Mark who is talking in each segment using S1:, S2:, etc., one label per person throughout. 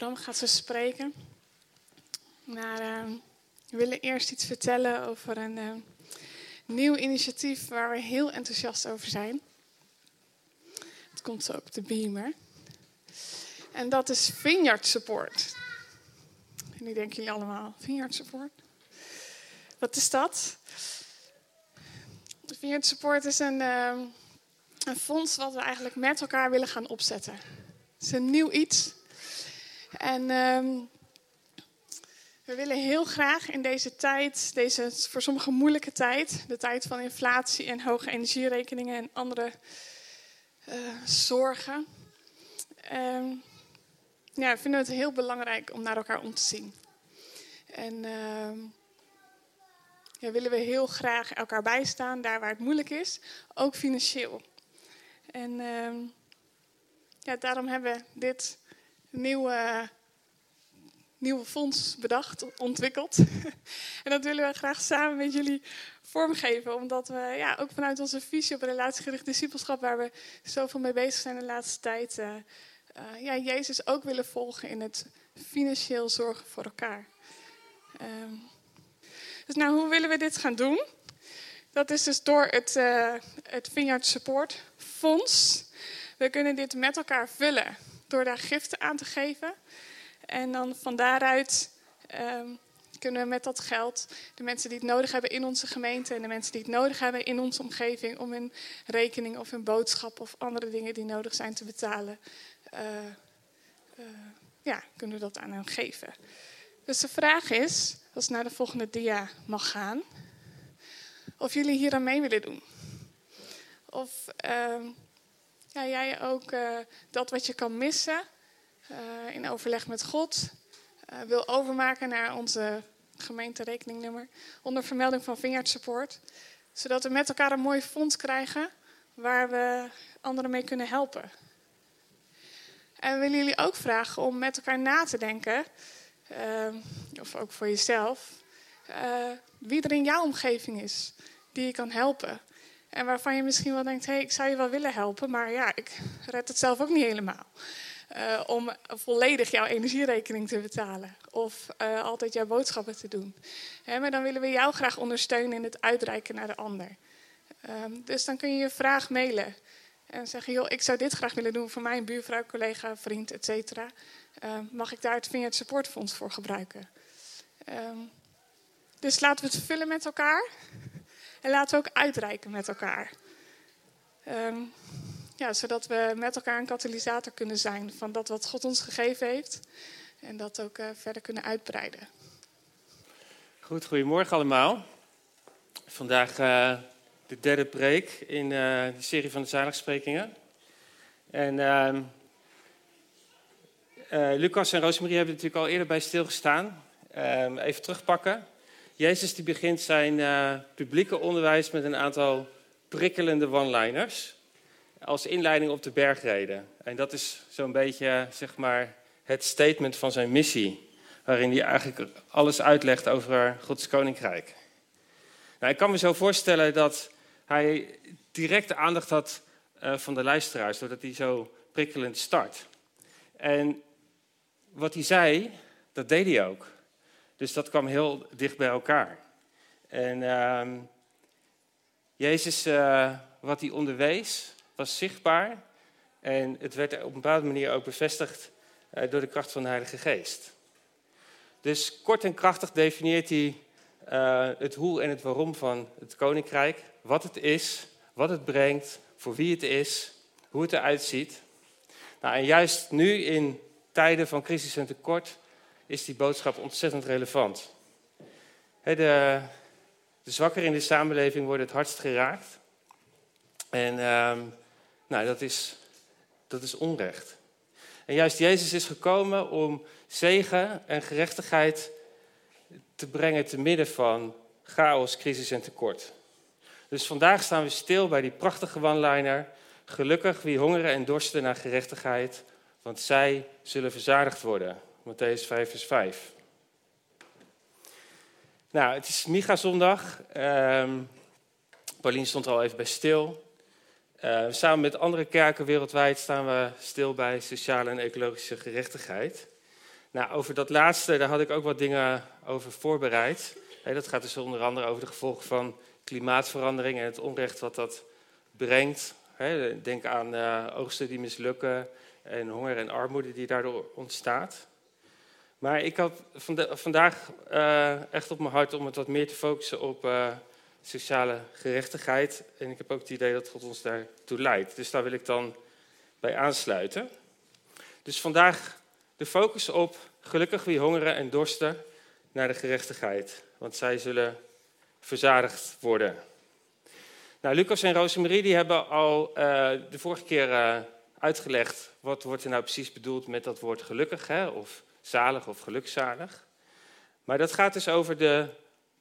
S1: Bram gaat ze spreken. Maar uh, we willen eerst iets vertellen over een uh, nieuw initiatief waar we heel enthousiast over zijn. Het komt zo op de beamer. En dat is Vineyard Support. En nu denken jullie allemaal, Vineyard Support? Wat is dat? Vineyard Support is een, uh, een fonds wat we eigenlijk met elkaar willen gaan opzetten. Het is een nieuw iets. En um, we willen heel graag in deze tijd, deze voor sommigen moeilijke tijd, de tijd van inflatie en hoge energierekeningen en andere uh, zorgen, um, ja, vinden het heel belangrijk om naar elkaar om te zien. En uh, ja, willen we heel graag elkaar bijstaan, daar waar het moeilijk is, ook financieel. En ja, daarom hebben we dit nieuwe, fonds bedacht, ontwikkeld. en dat willen we graag samen met jullie vormgeven, omdat we ja, ook vanuit onze visie op relatiegericht discipelschap, waar we zoveel mee bezig zijn de laatste tijd, uh, uh, ja, Jezus ook willen volgen in het financieel zorgen voor elkaar. Um, dus nou, hoe willen we dit gaan doen? Dat is dus door het, uh, het Vineyard Support Fonds. We kunnen dit met elkaar vullen door daar giften aan te geven. En dan van daaruit um, kunnen we met dat geld de mensen die het nodig hebben in onze gemeente en de mensen die het nodig hebben in onze omgeving om hun rekening of hun boodschap of andere dingen die nodig zijn te betalen, uh, uh, ja, kunnen we dat aan hen geven. Dus de vraag is, als het naar de volgende dia mag gaan, of jullie hier aan mee willen doen. Of uh, ja, jij ook uh, dat wat je kan missen uh, in overleg met God uh, wil overmaken naar onze gemeenterekeningnummer onder vermelding van Vineyard. Zodat we met elkaar een mooi fonds krijgen waar we anderen mee kunnen helpen. En we willen jullie ook vragen om met elkaar na te denken, of ook voor jezelf, wie er in jouw omgeving is die je kan helpen. En waarvan je misschien wel denkt, hé, hey, ik zou je wel willen helpen, maar ja, ik red het zelf ook niet helemaal. Uh, om volledig jouw energierekening te betalen of uh, altijd jouw boodschappen te doen. He, maar dan willen we jou graag ondersteunen in het uitreiken naar de ander. Um, dus dan kun je je vraag mailen en zeggen, joh, ik zou dit graag willen doen voor mijn buurvrouw, collega, vriend, et cetera. Uh, mag ik daar het Vineyard Support Fonds voor gebruiken? Um, dus laten we het vullen met elkaar. En laten we ook uitreiken met elkaar. Um, ja, zodat we met elkaar een katalysator kunnen zijn van dat wat God ons gegeven heeft. En dat ook uh, verder kunnen uitbreiden.
S2: Goed, goedemorgen allemaal. Vandaag uh, de derde preek in uh, de serie van de zaligsprekingen. En uh, Lucas en Rosemarie hebben natuurlijk al eerder bij stilgestaan. Ehm, even terugpakken. Jezus die begint zijn uh, publieke onderwijs met een aantal prikkelende one-liners. Als inleiding op de bergreden. En dat is zo'n beetje zeg maar, het statement van zijn missie. Waarin hij eigenlijk alles uitlegt over Gods koninkrijk. Nou, ik kan me zo voorstellen dat hij direct aandacht had uh, van de luisteraars. Doordat hij zo prikkelend start. En wat hij zei, dat deed hij ook. Dus dat kwam heel dicht bij elkaar. En uh, Jezus, uh, wat hij onderwees, was zichtbaar. En het werd op een bepaalde manier ook bevestigd uh, door de kracht van de Heilige Geest. Dus kort en krachtig definieert hij uh, het hoe en het waarom van het koninkrijk. Wat het is, wat het brengt, voor wie het is, hoe het eruit ziet. Nou, en juist nu in tijden van crisis en tekort is die boodschap ontzettend relevant. de, de zwakkeren in de samenleving worden het hardst geraakt. En uh, nou, dat, is, dat is onrecht. En juist Jezus is gekomen om zegen en gerechtigheid te brengen te midden van chaos, crisis en tekort. Dus vandaag staan we stil bij die prachtige one-liner. Gelukkig wie hongeren en dorsten naar gerechtigheid, want zij zullen verzadigd worden. Matthäus 5, vers 5. Nou, het is Miga-zondag. Um, Paulien stond er al even bij stil. Uh, samen met andere kerken wereldwijd staan we stil bij sociale en ecologische gerechtigheid. Nou, over dat laatste, daar had ik ook wat dingen over voorbereid. dat gaat dus onder andere over de gevolgen van klimaatverandering en het onrecht wat dat brengt. denk aan uh, oogsten die mislukken en honger en armoede die daardoor ontstaat. Maar ik had vandaag uh, echt op mijn hart om het wat meer te focussen op uh, sociale gerechtigheid. En ik heb ook het idee dat God ons daartoe leidt. Dus daar wil ik dan bij aansluiten. Dus vandaag de focus op gelukkig wie hongeren en dorsten naar de gerechtigheid. Want zij zullen verzadigd worden. Nou, Lucas en Rosemarie die hebben al uh, de vorige keer uitgelegd wat wordt er nou precies bedoeld met dat woord gelukkig, hè? of zalig of gelukzalig. Maar dat gaat dus over de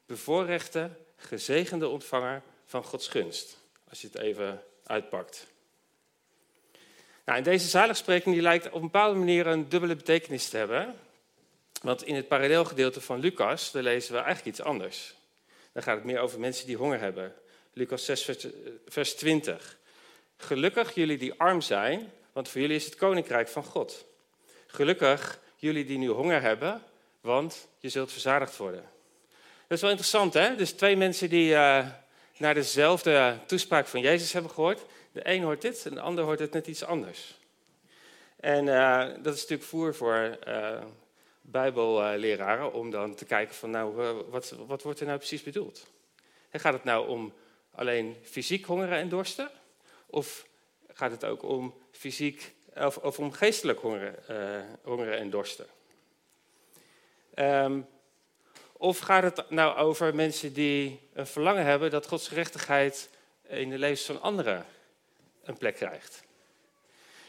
S2: bevoorrechte, gezegende ontvanger van Gods gunst. Als je het even uitpakt. Nou, en deze zaligspreking die lijkt op een bepaalde manier een dubbele betekenis te hebben. Want in het parallelgedeelte van Lucas, daar lezen we eigenlijk iets anders. Dan gaat het meer over mensen die honger hebben. Lucas 6, vers 20. Gelukkig jullie die arm zijn, want voor jullie is het koninkrijk van God. Gelukkig jullie die nu honger hebben, want je zult verzadigd worden. Dat is wel interessant, hè? Dus twee mensen die uh, naar dezelfde toespraak van Jezus hebben gehoord. De een hoort dit en de ander hoort het net iets anders. En uh, dat is natuurlijk voer voor uh, bijbelleraren om dan te kijken van, nou, wat, wat wordt er nou precies bedoeld? Gaat het nou om alleen fysiek hongeren en dorsten? Of gaat het ook om fysiek of, of om geestelijk hongeren, uh, hongeren en dorsten? Um, of gaat het nou over mensen die een verlangen hebben dat Gods gerechtigheid in de levens van anderen een plek krijgt?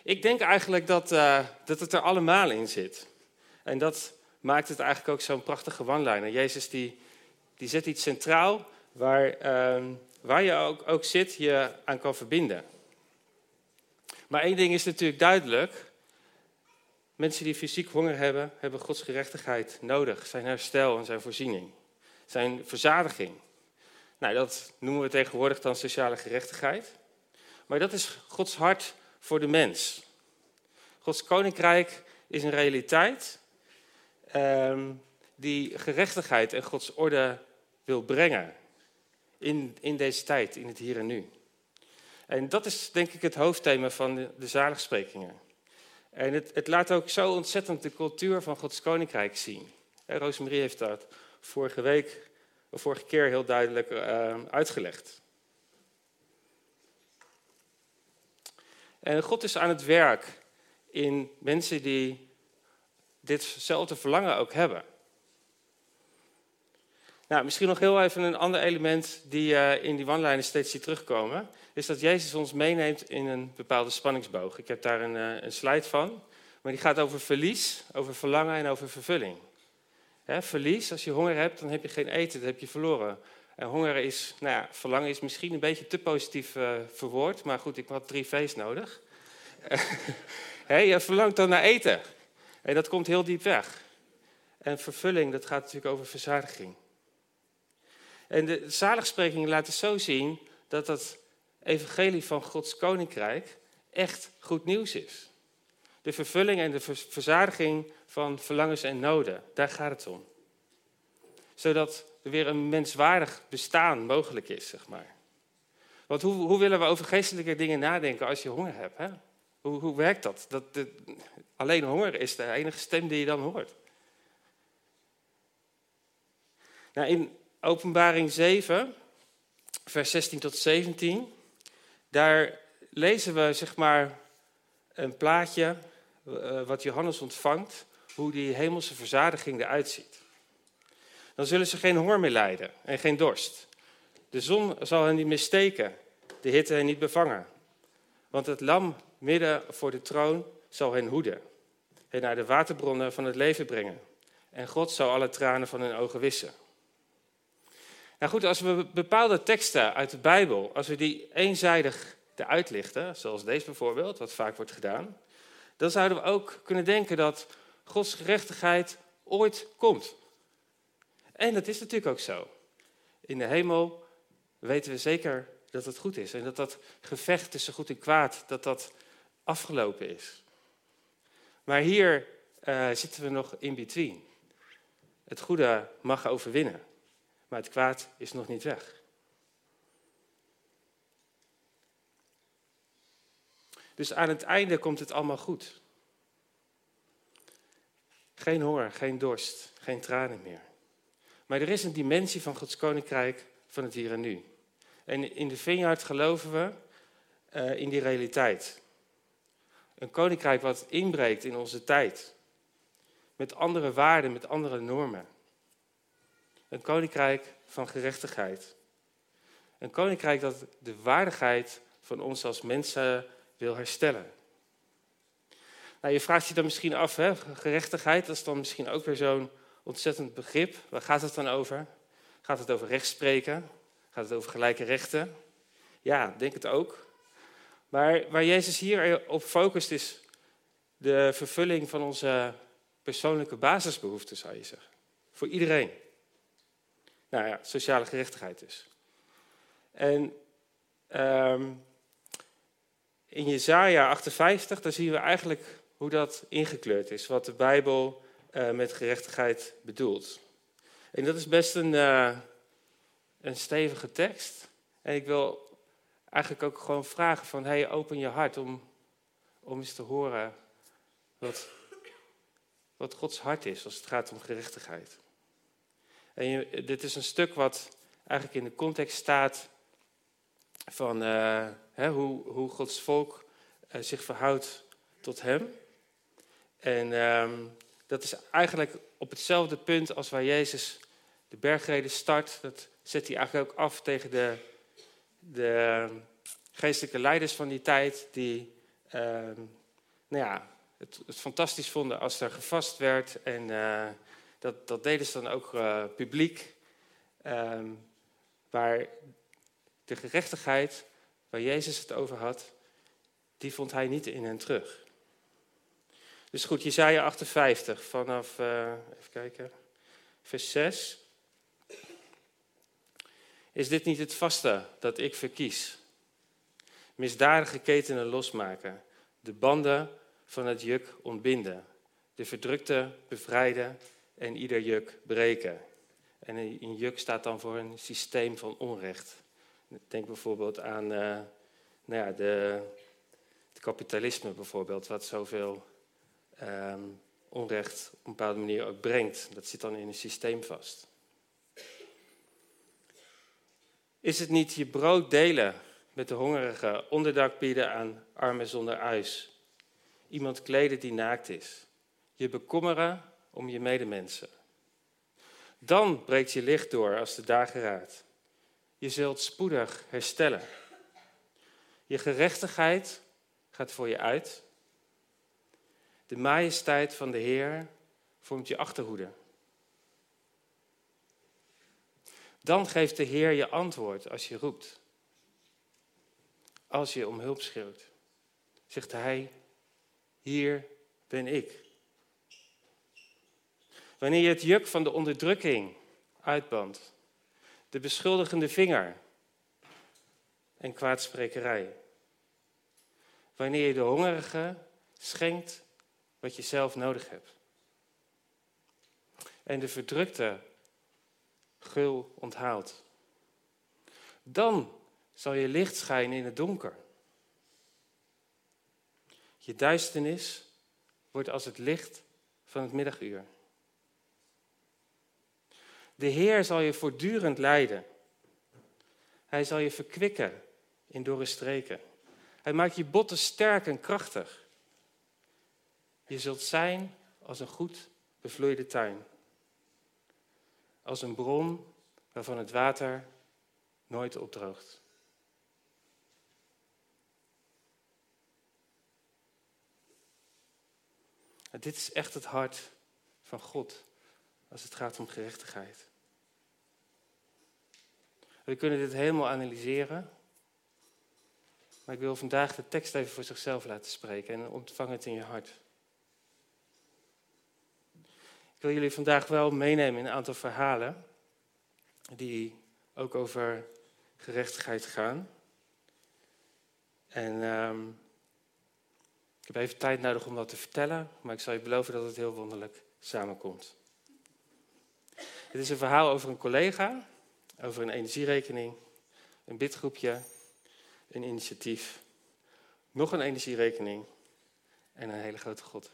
S2: Ik denk eigenlijk dat, uh, dat het er allemaal in zit. En dat maakt het eigenlijk ook zo'n prachtige one Jezus die, die zet iets centraal waar, uh, waar je ook, ook zit, je aan kan verbinden. Maar één ding is natuurlijk duidelijk. Mensen die fysiek honger hebben, hebben Gods gerechtigheid nodig. Zijn herstel en zijn voorziening. Zijn verzadiging. Nou, dat noemen we tegenwoordig dan sociale gerechtigheid. Maar dat is Gods hart voor de mens. Gods koninkrijk is een realiteit um, die gerechtigheid en Gods orde wil brengen. In, in deze tijd, in het hier en nu. En dat is denk ik het hoofdthema van de, de zaligsprekingen. En het, het, laat ook zo ontzettend de cultuur van Gods Koninkrijk zien. En Rosemarie heeft dat vorige week, of vorige keer heel duidelijk uh, uitgelegd. En God is aan het werk in mensen die ditzelfde verlangen ook hebben. Nou, misschien nog heel even een ander element die uh, in die wanlijnen steeds ziet terugkomen is dat Jezus ons meeneemt in een bepaalde spanningsboog. Ik heb daar een, eh, een slide van, maar die gaat over verlies, over verlangen en over vervulling. verlies, als je honger hebt, dan heb je geen eten, dan heb je verloren. En honger is, nou ja, verlangen is misschien een beetje te positief uh, verwoord, maar goed, ik had drie V's nodig. je verlangt dan naar eten. En dat komt heel diep weg. En vervulling, dat gaat natuurlijk over verzadiging. En de zaligsprekingen laten zo zien dat dat evangelie van Gods koninkrijk echt goed nieuws is. De vervulling en de verzadiging van verlangens en noden, daar gaat het om. Zodat er weer een menswaardig bestaan mogelijk is, zeg maar. Want hoe, hoe willen we over geestelijke dingen nadenken als je honger hebt? Hè? Hoe, hoe werkt dat? dat alleen honger is de enige stem die je dan hoort. Nou, in Openbaring 7, vers 16 tot 17, daar lezen we zeg maar een plaatje uh, wat Johannes ontvangt, hoe die hemelse verzadiging eruit ziet. Dan zullen ze geen honger meer lijden en geen dorst. De zon zal hen niet meer steken, de hitte hen niet bevangen. Want het lam midden voor de troon zal hen hoeden en naar de waterbronnen van het leven brengen. En God zal alle tranen van hun ogen wissen. Nou goed, als we bepaalde teksten uit de Bijbel, als we die eenzijdig eruit lichten, zoals deze bijvoorbeeld, wat vaak wordt gedaan, dan zouden we ook kunnen denken dat Gods gerechtigheid ooit komt. En dat is natuurlijk ook zo. In de hemel weten we zeker dat het goed is en dat dat gevecht tussen goed en kwaad, dat dat afgelopen is. Maar hier eh, zitten we nog in between. Het goede mag overwinnen, maar het kwaad is nog niet weg. Dus aan het einde komt het allemaal goed. Geen honger, geen dorst, geen tranen meer. Maar er is een dimensie van Gods koninkrijk van het hier en nu. En in de Vineyard geloven we uh, in die realiteit. Een koninkrijk wat inbreekt in onze tijd. Met andere waarden, met andere normen. Een koninkrijk van gerechtigheid. Een koninkrijk dat de waardigheid van ons als mensen wil herstellen. Nou, je vraagt je dan misschien af, hè? gerechtigheid, dat is dan misschien ook weer zo'n ontzettend begrip. Waar gaat het dan over? Gaat het over rechtspreken? Gaat het over gelijke rechten? Ja, denk het ook. Maar waar Jezus hier op focust is de vervulling van onze persoonlijke basisbehoeften, zou je zeggen. Voor iedereen. Nou ja, sociale gerechtigheid dus. En um, in Jezaja 58, daar zien we eigenlijk hoe dat ingekleurd is. Wat de Bijbel uh, met gerechtigheid bedoelt. En dat is best een, uh, een stevige tekst. En ik wil eigenlijk ook gewoon vragen van, hey, open je hart om, om eens te horen wat, wat Gods hart is als het gaat om gerechtigheid. En dit is een stuk wat eigenlijk in de context staat van uh, hè, hoe, hoe Gods volk uh, zich verhoudt tot Hem. En um, dat is eigenlijk op hetzelfde punt als waar Jezus de bergreden start. Dat zet hij eigenlijk ook af tegen de, de geestelijke leiders van die tijd, die uh, nou ja, het, het, fantastisch vonden als er gevast werd. En uh, dat, dat deden ze dan ook uh, publiek. Um, waar de gerechtigheid, waar Jezus het over had, die vond hij niet in hen terug. Dus goed, Jezaja 58 vanaf, uh, even kijken, vers 6. Is dit niet het vaste dat ik verkies? Misdadige ketenen losmaken, de banden van het juk ontbinden, de verdrukte bevrijden en ieder juk breken. En een juk staat dan voor een systeem van onrecht. Denk bijvoorbeeld aan uh, nou ja, de, het kapitalisme bijvoorbeeld, wat zoveel um, onrecht op een bepaalde manier ook brengt. Dat zit dan in een systeem vast. Is het niet je brood delen met de hongerigen, onderdak bieden aan armen zonder huis, iemand kleden die naakt is, je bekommeren om je medemensen? Dan breekt je licht door als de dagen raadt. Je zult spoedig herstellen. Je gerechtigheid gaat voor je uit de majesteit van de Heer vormt je achterhoede. Dan geeft de Heer je antwoord als je roept. Als je om hulp schreeuwt, zegt Hij, hier ben ik. Wanneer je het juk van de onderdrukking uitbandt, de beschuldigende vinger en kwaadsprekerij. Wanneer je de hongerige schenkt wat je zelf nodig hebt. En de verdrukte gul onthaalt. Dan zal je licht schijnen in het donker. Je duisternis wordt als het licht van het middaguur. De Heer zal je voortdurend leiden. Hij zal je verkwikken in dorre streken. Hij maakt je botten sterk en krachtig. Je zult zijn als een goed bevloeide tuin. Als een bron waarvan het water nooit opdroogt. dit is echt het hart van God als het gaat om gerechtigheid. We kunnen dit helemaal analyseren. Maar ik wil vandaag de tekst even voor zichzelf laten spreken en ontvang het in je hart. Ik wil jullie vandaag wel meenemen in een aantal verhalen die ook over gerechtigheid gaan. En um, ik heb even tijd nodig om dat te vertellen, maar ik zal je beloven dat het heel wonderlijk samenkomt. Het is een verhaal over een collega, over een energierekening, een bidgroepje, een initiatief, nog een energierekening en een hele grote God.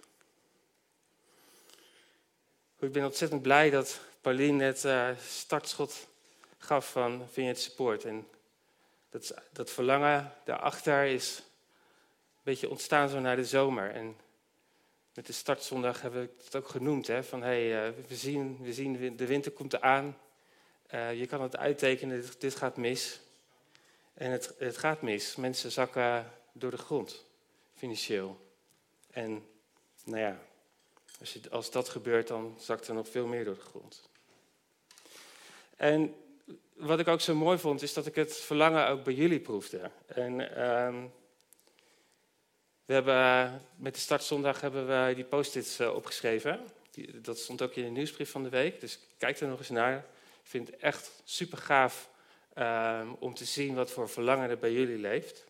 S2: Ik ben ontzettend blij dat Pauline het uh, startschot gaf van Vineyard Support. En dat, dat verlangen daarachter is een beetje ontstaan zo naar de zomer. En met de startzondag hebben we het ook genoemd. Hè, van hey, uh, we, zien, we zien de winter komt eraan. Uh, je kan het uittekenen, dit, dit gaat mis. En het, het gaat mis. Mensen zakken door de grond, financieel. En nou ja, als, als dat gebeurt, dan zakt er nog veel meer door de grond. En wat ik ook zo mooi vond, is dat ik het verlangen ook bij jullie proefde. En um, we hebben, met de startzondag hebben we die post-its uh, opgeschreven. Dat stond ook in de nieuwsbrief van de week, dus kijk er nog eens naar. Ik vind het echt super gaaf um, om te zien wat voor verlangen er bij jullie leeft.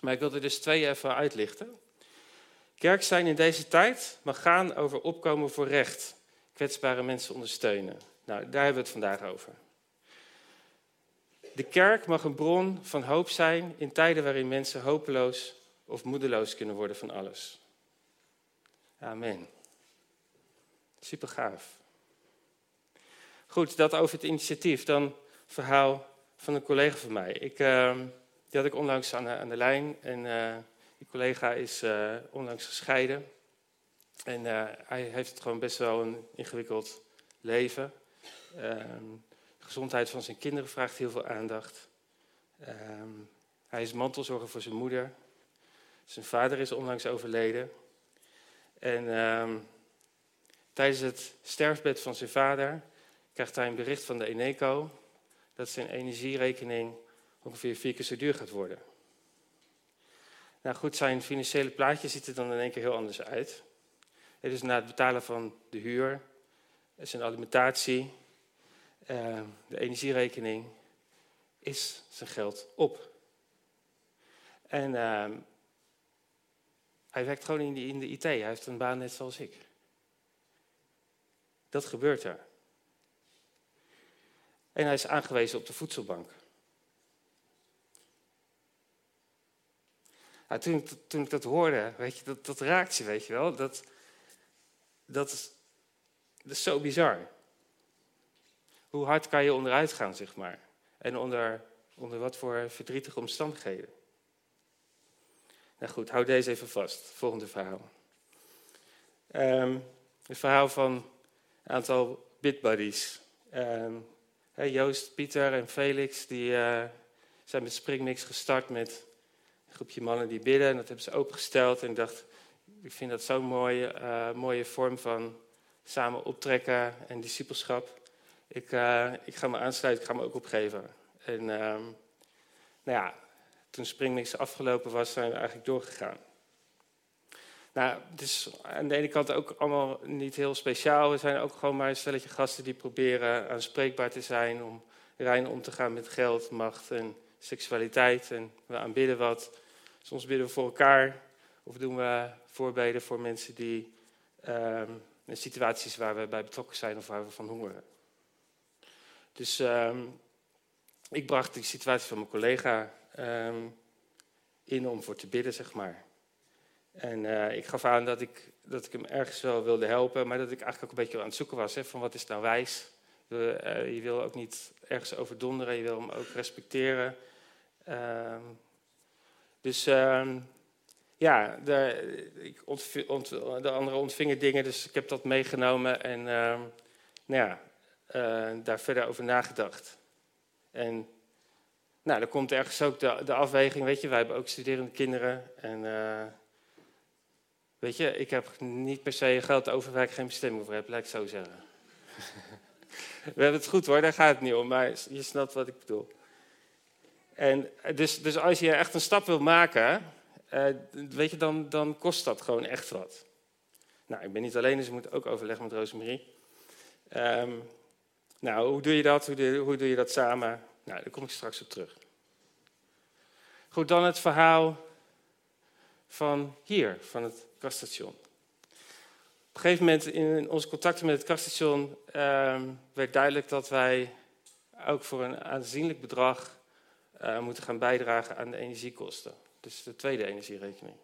S2: Maar ik wil er dus twee even uitlichten. Kerk zijn in deze tijd mag gaan over opkomen voor recht, kwetsbare mensen ondersteunen. Nou, daar hebben we het vandaag over. De kerk mag een bron van hoop zijn in tijden waarin mensen hopeloos of moedeloos kunnen worden van alles. Amen. Super gaaf. Goed, dat over het initiatief. Dan verhaal van een collega van mij. Ik, uh, die had ik onlangs aan de, aan de lijn en uh, die collega is uh, onlangs gescheiden. En eh, hij heeft gewoon best wel een ingewikkeld leven. Ehm, de gezondheid van zijn kinderen vraagt heel veel aandacht. Ehm, hij is mantelzorger voor zijn moeder. Zijn vader is onlangs overleden. En ehm, tijdens het sterfbed van zijn vader krijgt hij een bericht van de Eneco dat zijn energierekening ongeveer vier keer zo duur gaat worden. Nou goed, zijn financiële plaatje ziet er dan in één keer heel anders uit. Het is na het betalen van de huur, zijn alimentatie, uh, de energierekening, is zijn geld op. En uh, hij werkt gewoon in de, in de IT. Hij heeft een baan net zoals ik. Dat gebeurt er. En hij is aangewezen op de voedselbank. Nou, toen, ik, dat hoorde, weet je, dat, dat raakt je, weet je wel. Dat, dat, is, dat is zo bizar. Hoe hard kan je onderuit gaan, zeg maar? En onder, onder wat voor verdrietige omstandigheden? Nou goed, hou deze even vast. Volgende verhaal. Um, het verhaal van een aantal bitbuddies. Um, Joost, Pieter en Felix die, uh, zijn met Springmix gestart met een groepje mannen die bidden. En dat hebben ze opengesteld. En ik dacht, ik vind dat zo'n mooie, uh, mooie vorm van samen optrekken en discipelschap. Ik, uh, ik ga me aansluiten, ik ga me ook opgeven. En um, nou ja, toen Springmix afgelopen was, zijn we eigenlijk doorgegaan. Nou, het is aan de ene kant ook allemaal niet heel speciaal. We zijn ook gewoon maar een stelletje gasten die proberen aanspreekbaar te zijn, om rein om te gaan met geld, macht en seksualiteit. En we aanbidden wat. Soms bidden we voor elkaar of doen we voorbeden voor mensen die um, in situaties waar we bij betrokken zijn of waar we van hongeren. Dus um, ik bracht die situatie van mijn collega um, in om voor te bidden, zeg maar. En uh, ik gaf aan dat ik, dat ik hem ergens wel wilde helpen, maar dat ik eigenlijk ook een beetje aan het zoeken was. Hè, van wat is nou wijs? Je, uh, je wil ook niet ergens overdonderen, je wil hem ook respecteren. Uh, dus ehm, ja, de, ik de anderen ontvingen dingen, dus ik heb dat meegenomen en ehm, nou ja, uh, daar verder over nagedacht. En nou, dan komt ergens ook de, de afweging, weet je, wij hebben ook studerende kinderen en weet je, ik heb niet per se geld over waar ik geen bestemming voor heb, laat ik zo zeggen. We hebben het goed hoor, daar gaat het niet om, maar je snapt wat ik bedoel. En dus, dus als je echt een stap wil maken, uh, weet je, dan, dan kost dat gewoon echt wat. Nou, ik ben niet alleen, dus ik moet ook overleggen met Rosemarie. Um, nou, hoe doe je dat? Hoe doe, hoe doe je dat samen? Nou, daar kom ik straks op terug. Goed, dan het verhaal van hier, van het krachtstation. Op een gegeven moment in onze contacten met het krachtstation ehm, werd duidelijk dat wij ook voor een aanzienlijk bedrag uh, moeten gaan bijdragen aan de energiekosten. Dus de tweede energierekening.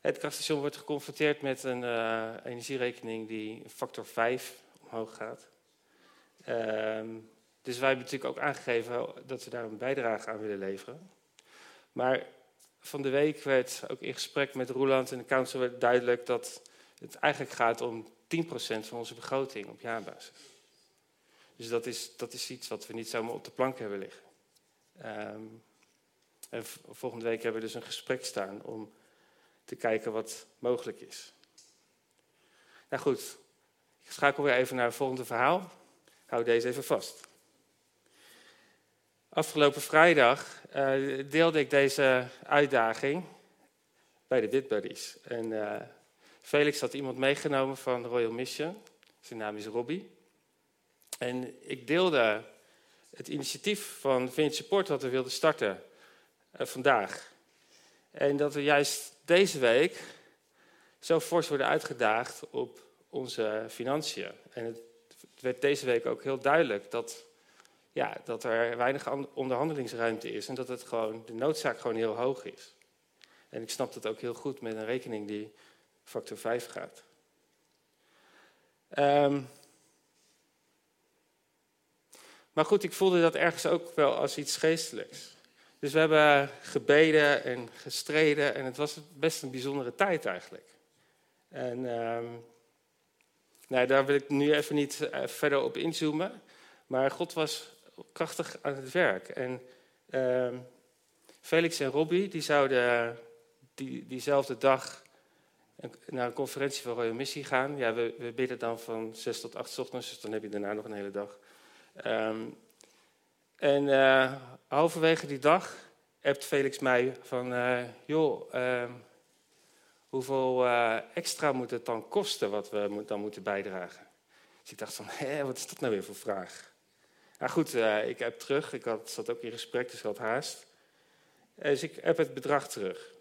S2: Het krachtstation wordt geconfronteerd met een uh, energierekening die factor 5 omhoog gaat. Ehm, dus wij hebben natuurlijk ook aangegeven dat we daar een bijdrage aan willen leveren. Maar van de week werd ook in gesprek met Roeland en de council werd duidelijk dat het eigenlijk gaat om 10% van onze begroting op jaarbasis. Dus dat is, dat is iets wat we niet zomaar op de plank hebben liggen. Um, en volgende week hebben we dus een gesprek staan om te kijken wat mogelijk is. Nou goed, ik schakel weer even naar het volgende verhaal. Hou deze even vast. Afgelopen vrijdag uh, deelde ik deze uitdaging bij de Dit Buddies. En uh, Felix had iemand meegenomen van Royal Mission. Zijn naam is Robbie. En ik deelde het initiatief van Vintage Support dat we wilden starten uh, vandaag. En dat we juist deze week zo fors worden uitgedaagd op onze financiën. En het werd deze week ook heel duidelijk dat, ja, dat er weinig onderhandelingsruimte is en dat het gewoon, de noodzaak gewoon heel hoog is. En ik snap dat ook heel goed met een rekening die factor 5 gaat. Um, maar goed, ik voelde dat ergens ook wel als iets geestelijks. Dus we hebben gebeden en gestreden en het was best een bijzondere tijd eigenlijk. En um, daar wil ik nu even niet uh, verder op inzoomen. Maar God was krachtig aan het werk. En uh, Felix en Robbie die zouden die, diezelfde dag naar een conferentie van Royal Missie gaan. Ja, we, we bidden dan van 6 tot 8 ochtends, dus dan heb je daarna nog een hele dag. Um, en uh, halverwege die dag hebt Felix mij van, uh, joh, uh, hoeveel uh, extra moet het dan kosten wat we dan moeten bijdragen? Dus ik dacht van, hé, wat is dat nou weer voor vraag? Nou goed, ik heb terug, ik had, zat ook in gesprek, dus ik had haast. Dus ik heb het bedrag terug.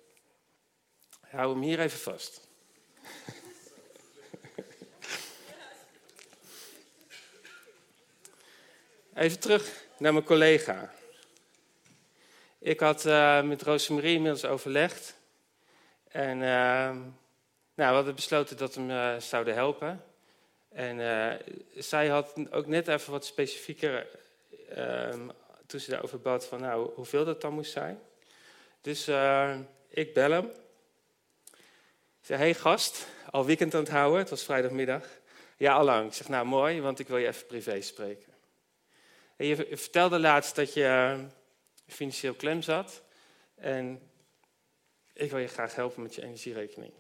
S2: hou hem hier even vast. Even terug naar mijn collega. Ik had uh, met Rosemarie inmiddels overlegd. En uh, nou, we hadden besloten dat we hem uh, zouden helpen. En zij had ook net even wat specifieker ehm, toen ze daarover bad van nou, hoeveel dat dan moest zijn. Dus ik bel hem. Ik zeg, hey gast, al weekend aan het houden, het was vrijdagmiddag. Ja, al lang. Ik zeg, nou mooi, want ik wil je even privé spreken. En je vertelde laatst dat je eh, financieel klem zat. En ik wil je graag helpen met je energierekening.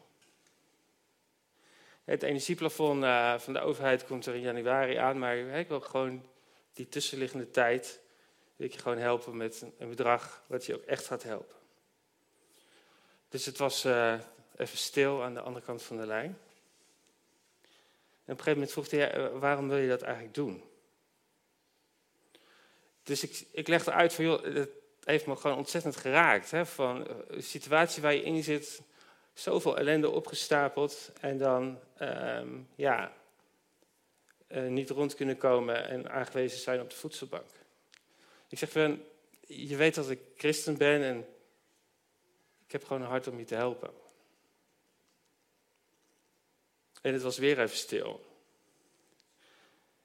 S2: Het energieplafond uh, van de overheid komt er in januari aan, maar ik wil gewoon die tussenliggende tijd wil ik je gewoon helpen met een bedrag wat je ook echt gaat helpen. Dus het was uh, even stil aan de andere kant van de lijn. En op een gegeven moment vroeg hij, waarom wil je dat eigenlijk doen? Dus ik, ik legde uit van, joh, het heeft me gewoon ontzettend geraakt. Hè, van eh, een situatie waar je in zit, zoveel ellende opgestapeld en dan, ehm, ja, uh, niet rond kunnen komen en aangewezen zijn op de voedselbank. Ik zeg van, je weet dat ik christen ben en ik heb gewoon een hart om je te helpen. En het was weer even stil.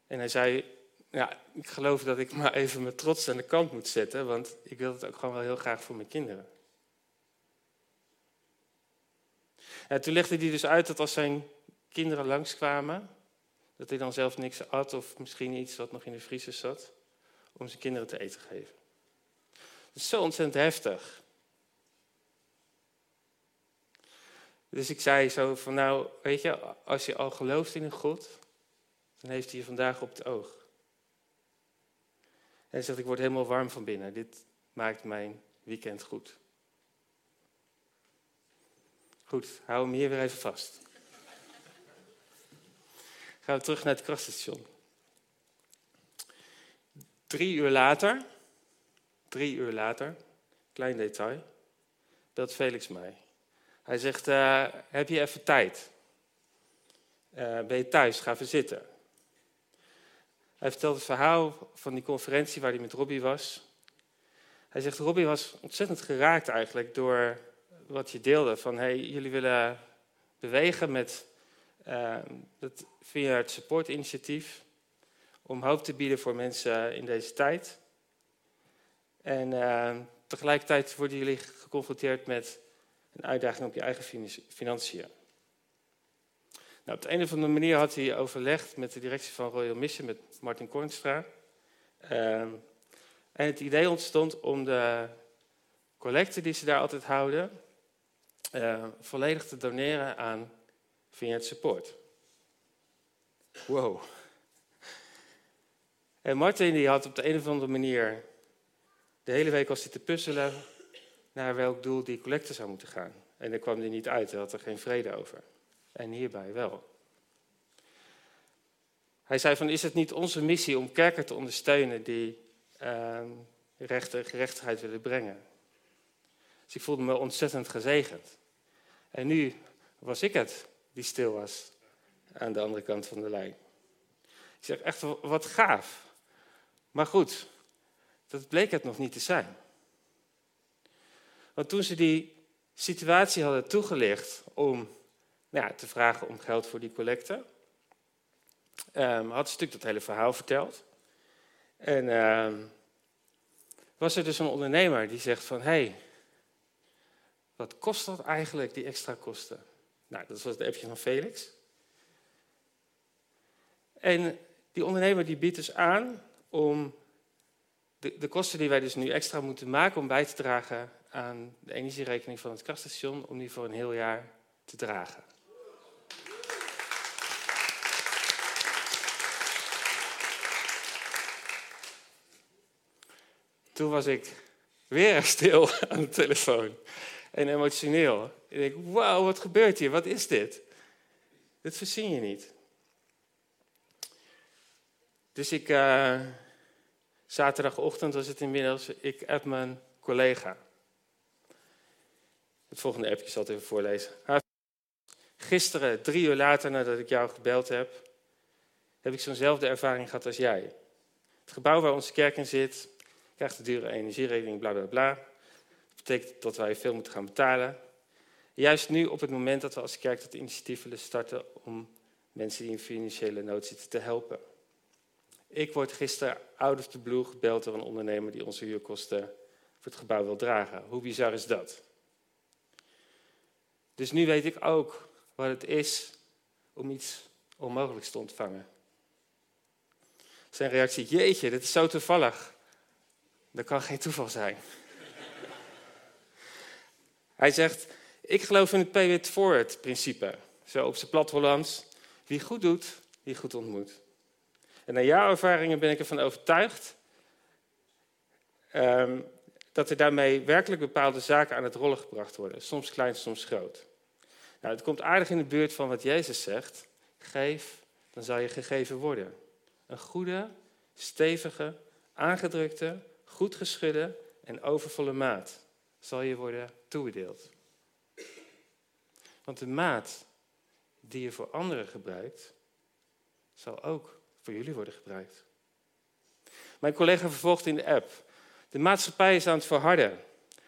S2: En hij zei, ja, ik geloof dat ik maar even mijn trots aan de kant moet zetten, want ik wil het ook gewoon wel heel graag voor mijn kinderen. En toen legde hij dus uit dat als zijn kinderen langskwamen, dat hij dan zelf niks at of misschien iets wat nog in de vriezer zat, om zijn kinderen te eten te geven. Zo ontzettend heftig. Dus ik zei zo van nou, weet je, als je al gelooft in een God, dan heeft hij je vandaag op het oog. En zegt, ik word helemaal warm van binnen. Dit maakt mijn weekend goed. Goed, hou hem hier weer even vast. Gaan we terug naar het krachtstation. Drie uur later, drie uur later, klein detail, belt Felix mij. Hij zegt, uh, heb je even tijd? Uh, ben je thuis? Ga even zitten. Hij vertelt het verhaal van die conferentie waar hij met Robbie was. Hij zegt, Robbie was ontzettend geraakt eigenlijk door wat je deelde. Van, hey, jullie willen bewegen met dat, via het supportinitiatief om hoop te bieden voor mensen in deze tijd. En uh, tegelijkertijd worden jullie geconfronteerd met een uitdaging op je eigen financiën. Nou, op de een of andere manier had hij overlegd met de directie van Royal Mission, met Martin Kornstra. Uh, en het idee ontstond om de collecte die ze daar altijd houden, uh, volledig te doneren aan Vineyard Support. Wow. En Martin die had op de een of andere manier de hele week was hij te puzzelen naar welk doel die collecte zou moeten gaan. En daar kwam hij niet uit, hij had er geen vrede over. En hierbij wel. Hij zei van, is het niet onze missie om kerken te ondersteunen die uh, rechten gerechtigheid willen brengen? Dus ik voelde me ontzettend gezegend. En nu was ik het die stil was aan de andere kant van de lijn. Ik zeg echt, wat gaaf. Maar goed, dat bleek het nog niet te zijn. Want toen ze die situatie hadden toegelicht om nou ja, te vragen om geld voor die collecte, um, had ze natuurlijk dat hele verhaal verteld. En um, was er dus een ondernemer die zegt van, hé, hey, wat kost dat eigenlijk, die extra kosten? Nou, dat was het appje van Felix. En die ondernemer die biedt dus aan om de, de, kosten die wij dus nu extra moeten maken om bij te dragen aan de energierekening van het krachtstation, om die voor een heel jaar te dragen. Toen was ik weer stil aan de telefoon en emotioneel. Ik denk, wauw, wat gebeurt hier? Wat is dit? Dit verzin je niet. Dus ik, uh, zaterdagochtend was het inmiddels, ik app mijn collega. Het volgende appje zal ik even voorlezen. Gisteren, drie uur later nadat ik jou gebeld heb, heb ik zo'nzelfde ervaring gehad als jij. Het gebouw waar onze kerk in zit, krijgt de dure energierekening, bla bla bla. Betekent dat wij veel moeten gaan betalen. Juist nu, op het moment dat we als kerk dat initiatief willen starten om mensen die in financiële nood zitten te helpen. Ik word gisteren out of the blue gebeld door een ondernemer die onze huurkosten voor het gebouw wil dragen. Hoe bizar is dat? Dus nu weet ik ook wat het is om iets onmogelijks te ontvangen. Zijn reactie, jeetje, dit is zo toevallig. Dat kan geen toeval zijn. Hij zegt, ik geloof in het pay it forward principe. Zo op zijn plat Hollands. Wie goed doet, wie goed ontmoet. En na jouw ervaringen ben ik ervan overtuigd um, dat er daarmee werkelijk bepaalde zaken aan het rollen gebracht worden. Soms klein, soms groot. Nou, het komt aardig in de buurt van wat Jezus zegt. Geef, dan zal je gegeven worden. Een goede, stevige, aangedrukte, goed geschudde en overvolle maat zal je worden toebedeeld. Want de maat die je voor anderen gebruikt, zal ook voor jullie worden gebruikt. Mijn collega vervolgt in de app. De maatschappij is aan het verharden.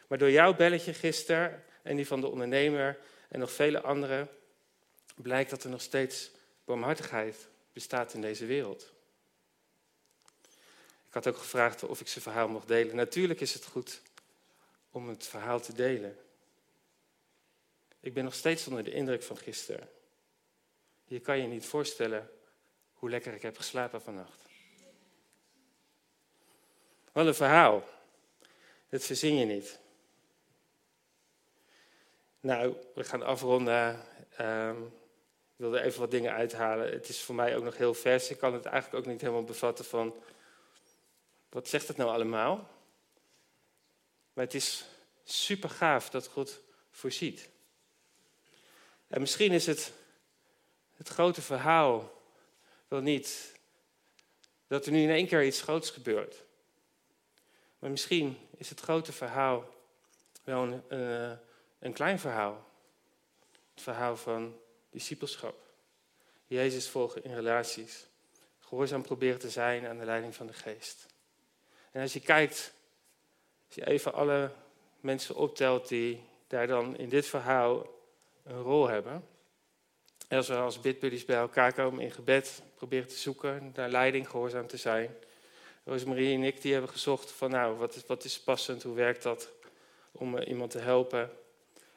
S2: Maar door jouw belletje gisteren en die van de ondernemer en nog vele anderen blijkt dat er nog steeds barmhartigheid bestaat in deze wereld. Ik had ook gevraagd of ik zijn verhaal mocht delen. Natuurlijk is het goed om het verhaal te delen. Ik ben nog steeds onder de indruk van gisteren. Je kan je niet voorstellen hoe lekker ik heb geslapen vannacht. Wat een verhaal. Dat verzin je niet. Nou, we gaan afronden. Um, ik wilde even wat dingen uithalen. Het is voor mij ook nog heel vers. Ik kan het eigenlijk ook niet helemaal bevatten van... Wat zegt het nou allemaal? Maar het is super gaaf dat God voorziet. En misschien is het het grote verhaal wel niet dat er nu in één keer iets groots gebeurt. Maar misschien is het grote verhaal wel een, een, een klein verhaal. Het verhaal van discipelschap. Jezus volgen in relaties. Gehoorzaam proberen te zijn aan de leiding van de geest. En als je kijkt, als je even alle mensen optelt die daar dan in dit verhaal een rol hebben. En als we als bidbuddies bij elkaar komen in gebed, proberen te zoeken naar leiding, gehoorzaam te zijn. Rosemarie en ik die hebben gezocht van nou, wat is, wat is passend, hoe werkt dat om eh, iemand te helpen.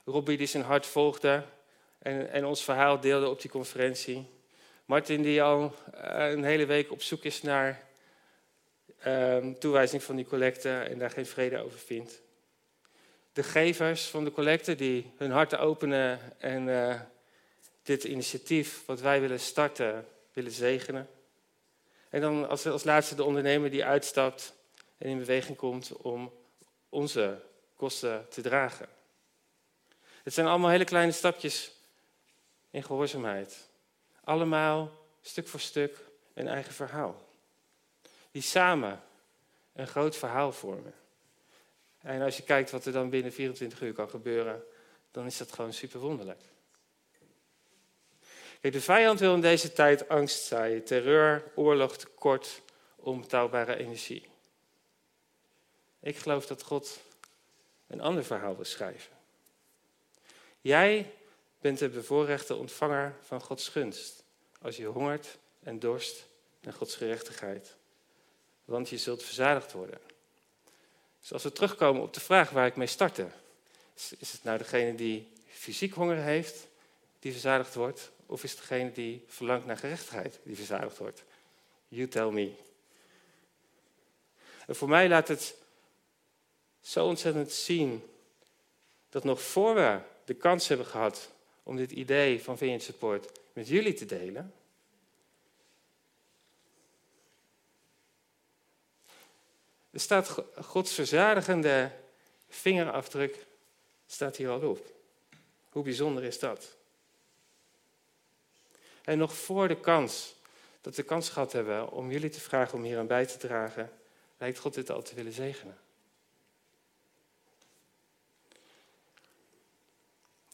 S2: Robbie die zijn hart volgde en, en ons verhaal deelde op die conferentie. Martin die al eh, een hele week op zoek is naar uh, toewijzing van die collecte en daar geen vrede over vindt. De gevers van de collecte die hun harten openen en uh, dit initiatief wat wij willen starten, willen zegenen. En dan als, als laatste de ondernemer die uitstapt en in beweging komt om onze kosten te dragen. Het zijn allemaal hele kleine stapjes in gehoorzaamheid. Allemaal stuk voor stuk een eigen verhaal. Die samen een groot verhaal vormen. En als je kijkt wat er dan binnen 24 uur kan gebeuren, dan is dat gewoon super wonderlijk. Kijk, de vijand wil in deze tijd angst zaaien, terreur, oorlog, tekort, onbetaalbare energie. Ik geloof dat God een ander verhaal wil schrijven. Jij bent de bevoorrechte ontvanger van Gods gunst, als je hongert en dorst naar Gods gerechtigheid. Want je zult verzadigd worden. Dus als we terugkomen op de vraag waar ik mee startte, is het nou degene die fysiek honger heeft, die verzadigd wordt, of is het degene die verlangt naar gerechtigheid, die verzadigd wordt? You tell me. En voor mij laat het zo ontzettend zien dat nog voor we de kans hebben gehad om dit idee van Vineyard Support met jullie te delen, er staat Gods verzadigende vingerafdruk staat hier al op. Hoe bijzonder is dat? En nog voor de kans, dat we kans gehad hebben om jullie te vragen om hier aan bij te dragen, lijkt God dit al te willen zegenen.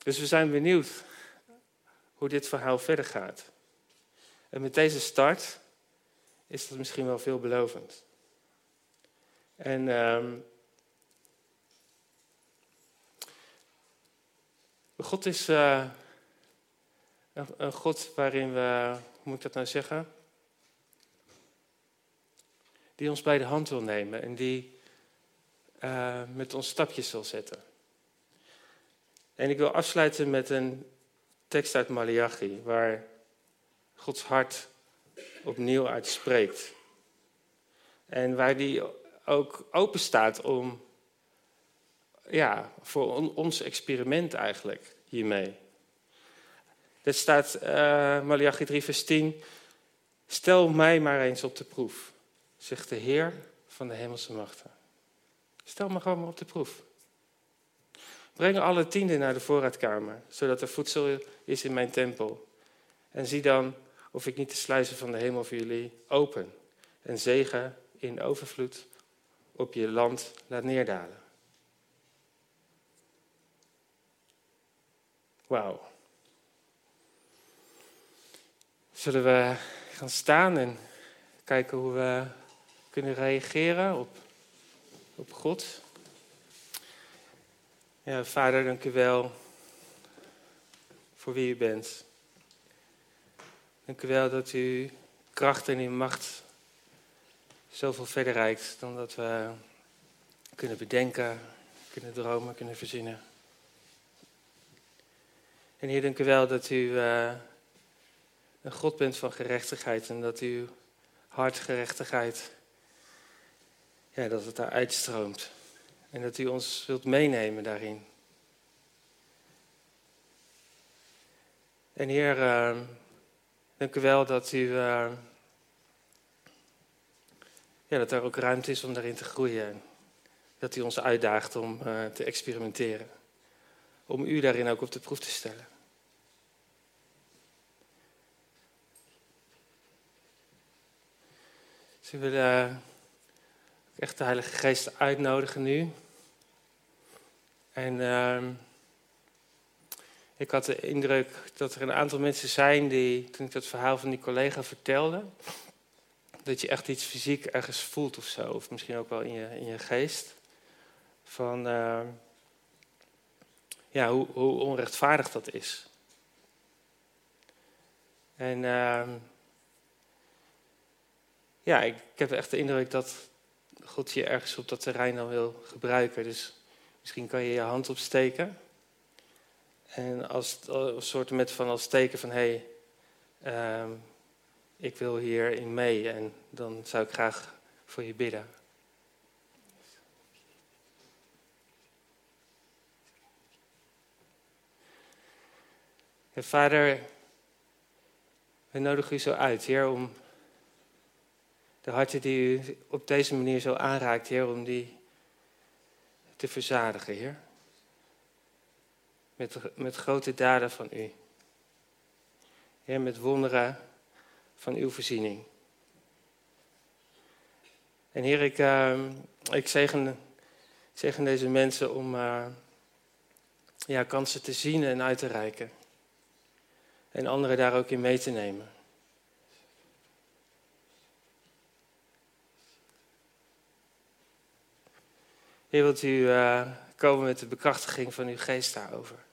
S2: Dus we zijn benieuwd hoe dit verhaal verder gaat. En met deze start is dat misschien wel veelbelovend. En um, God is uh, een, God waarin we, hoe moet ik dat nou zeggen? Die ons bij de hand wil nemen en die uh, met ons stapjes zal zetten. En ik wil afsluiten met een tekst uit Malachi, waar Gods hart opnieuw uit spreekt. En waar die ook open staat om, ja, voor ons experiment eigenlijk hiermee. Er staat uh, Malachi 3 vers 10, stel mij maar eens op de proef, zegt de Heer van de hemelse machten. Stel me gewoon maar op de proef. Breng alle tienden naar de voorraadkamer, zodat er voedsel is in mijn tempel. En zie dan of ik niet de sluizen van de hemel voor jullie open en zegen in overvloed op je land laat neerdalen. Wauw. Zullen we gaan staan en kijken hoe we kunnen reageren op, op God? Ja, vader, dank u wel voor wie u bent. Dank u wel dat u kracht en uw macht zoveel verder reikt dan dat we kunnen bedenken, kunnen dromen, kunnen verzinnen. En Heer, dank u wel dat u uh, een God bent van gerechtigheid en dat uw hartgerechtigheid, ja, dat het daar uitstroomt. En dat u ons wilt meenemen daarin. En Heer, uh, dank u wel dat u. Uh, ja, dat er ook ruimte is om daarin te groeien. Dat u ons uitdaagt om uh, te experimenteren. Om u daarin ook op de proef te stellen. Ze willen echt de Heilige Geest uitnodigen nu. En uh, Ik had de indruk dat er een aantal mensen zijn die, toen ik dat verhaal van die collega vertelde, dat je echt iets fysiek ergens voelt of zo. Of misschien ook wel in je, in je geest. Van uh, ja, hoe, hoe, onrechtvaardig dat is. En uh, ja, ik, heb echt de indruk dat God je ergens op dat terrein dan wil gebruiken. Dus misschien kan je je hand opsteken. En als, als soort met van als teken van hé, hey, uh, ik wil hierin mee en dan zou ik graag voor je bidden. En vader, we nodigen u zo uit, Heer, om de harten die u op deze manier zo aanraakt, Heer, om die te verzadigen, Heer. Met, met grote daden van u. Heer, met wonderen van uw voorziening. En Heer, ik, uh, ik zegen, zegen deze mensen om uh, ja, kansen te zien en uit te reiken. En anderen daar ook in mee te nemen. Heer, wilt u uh, komen met de bekrachtiging van uw geest daarover.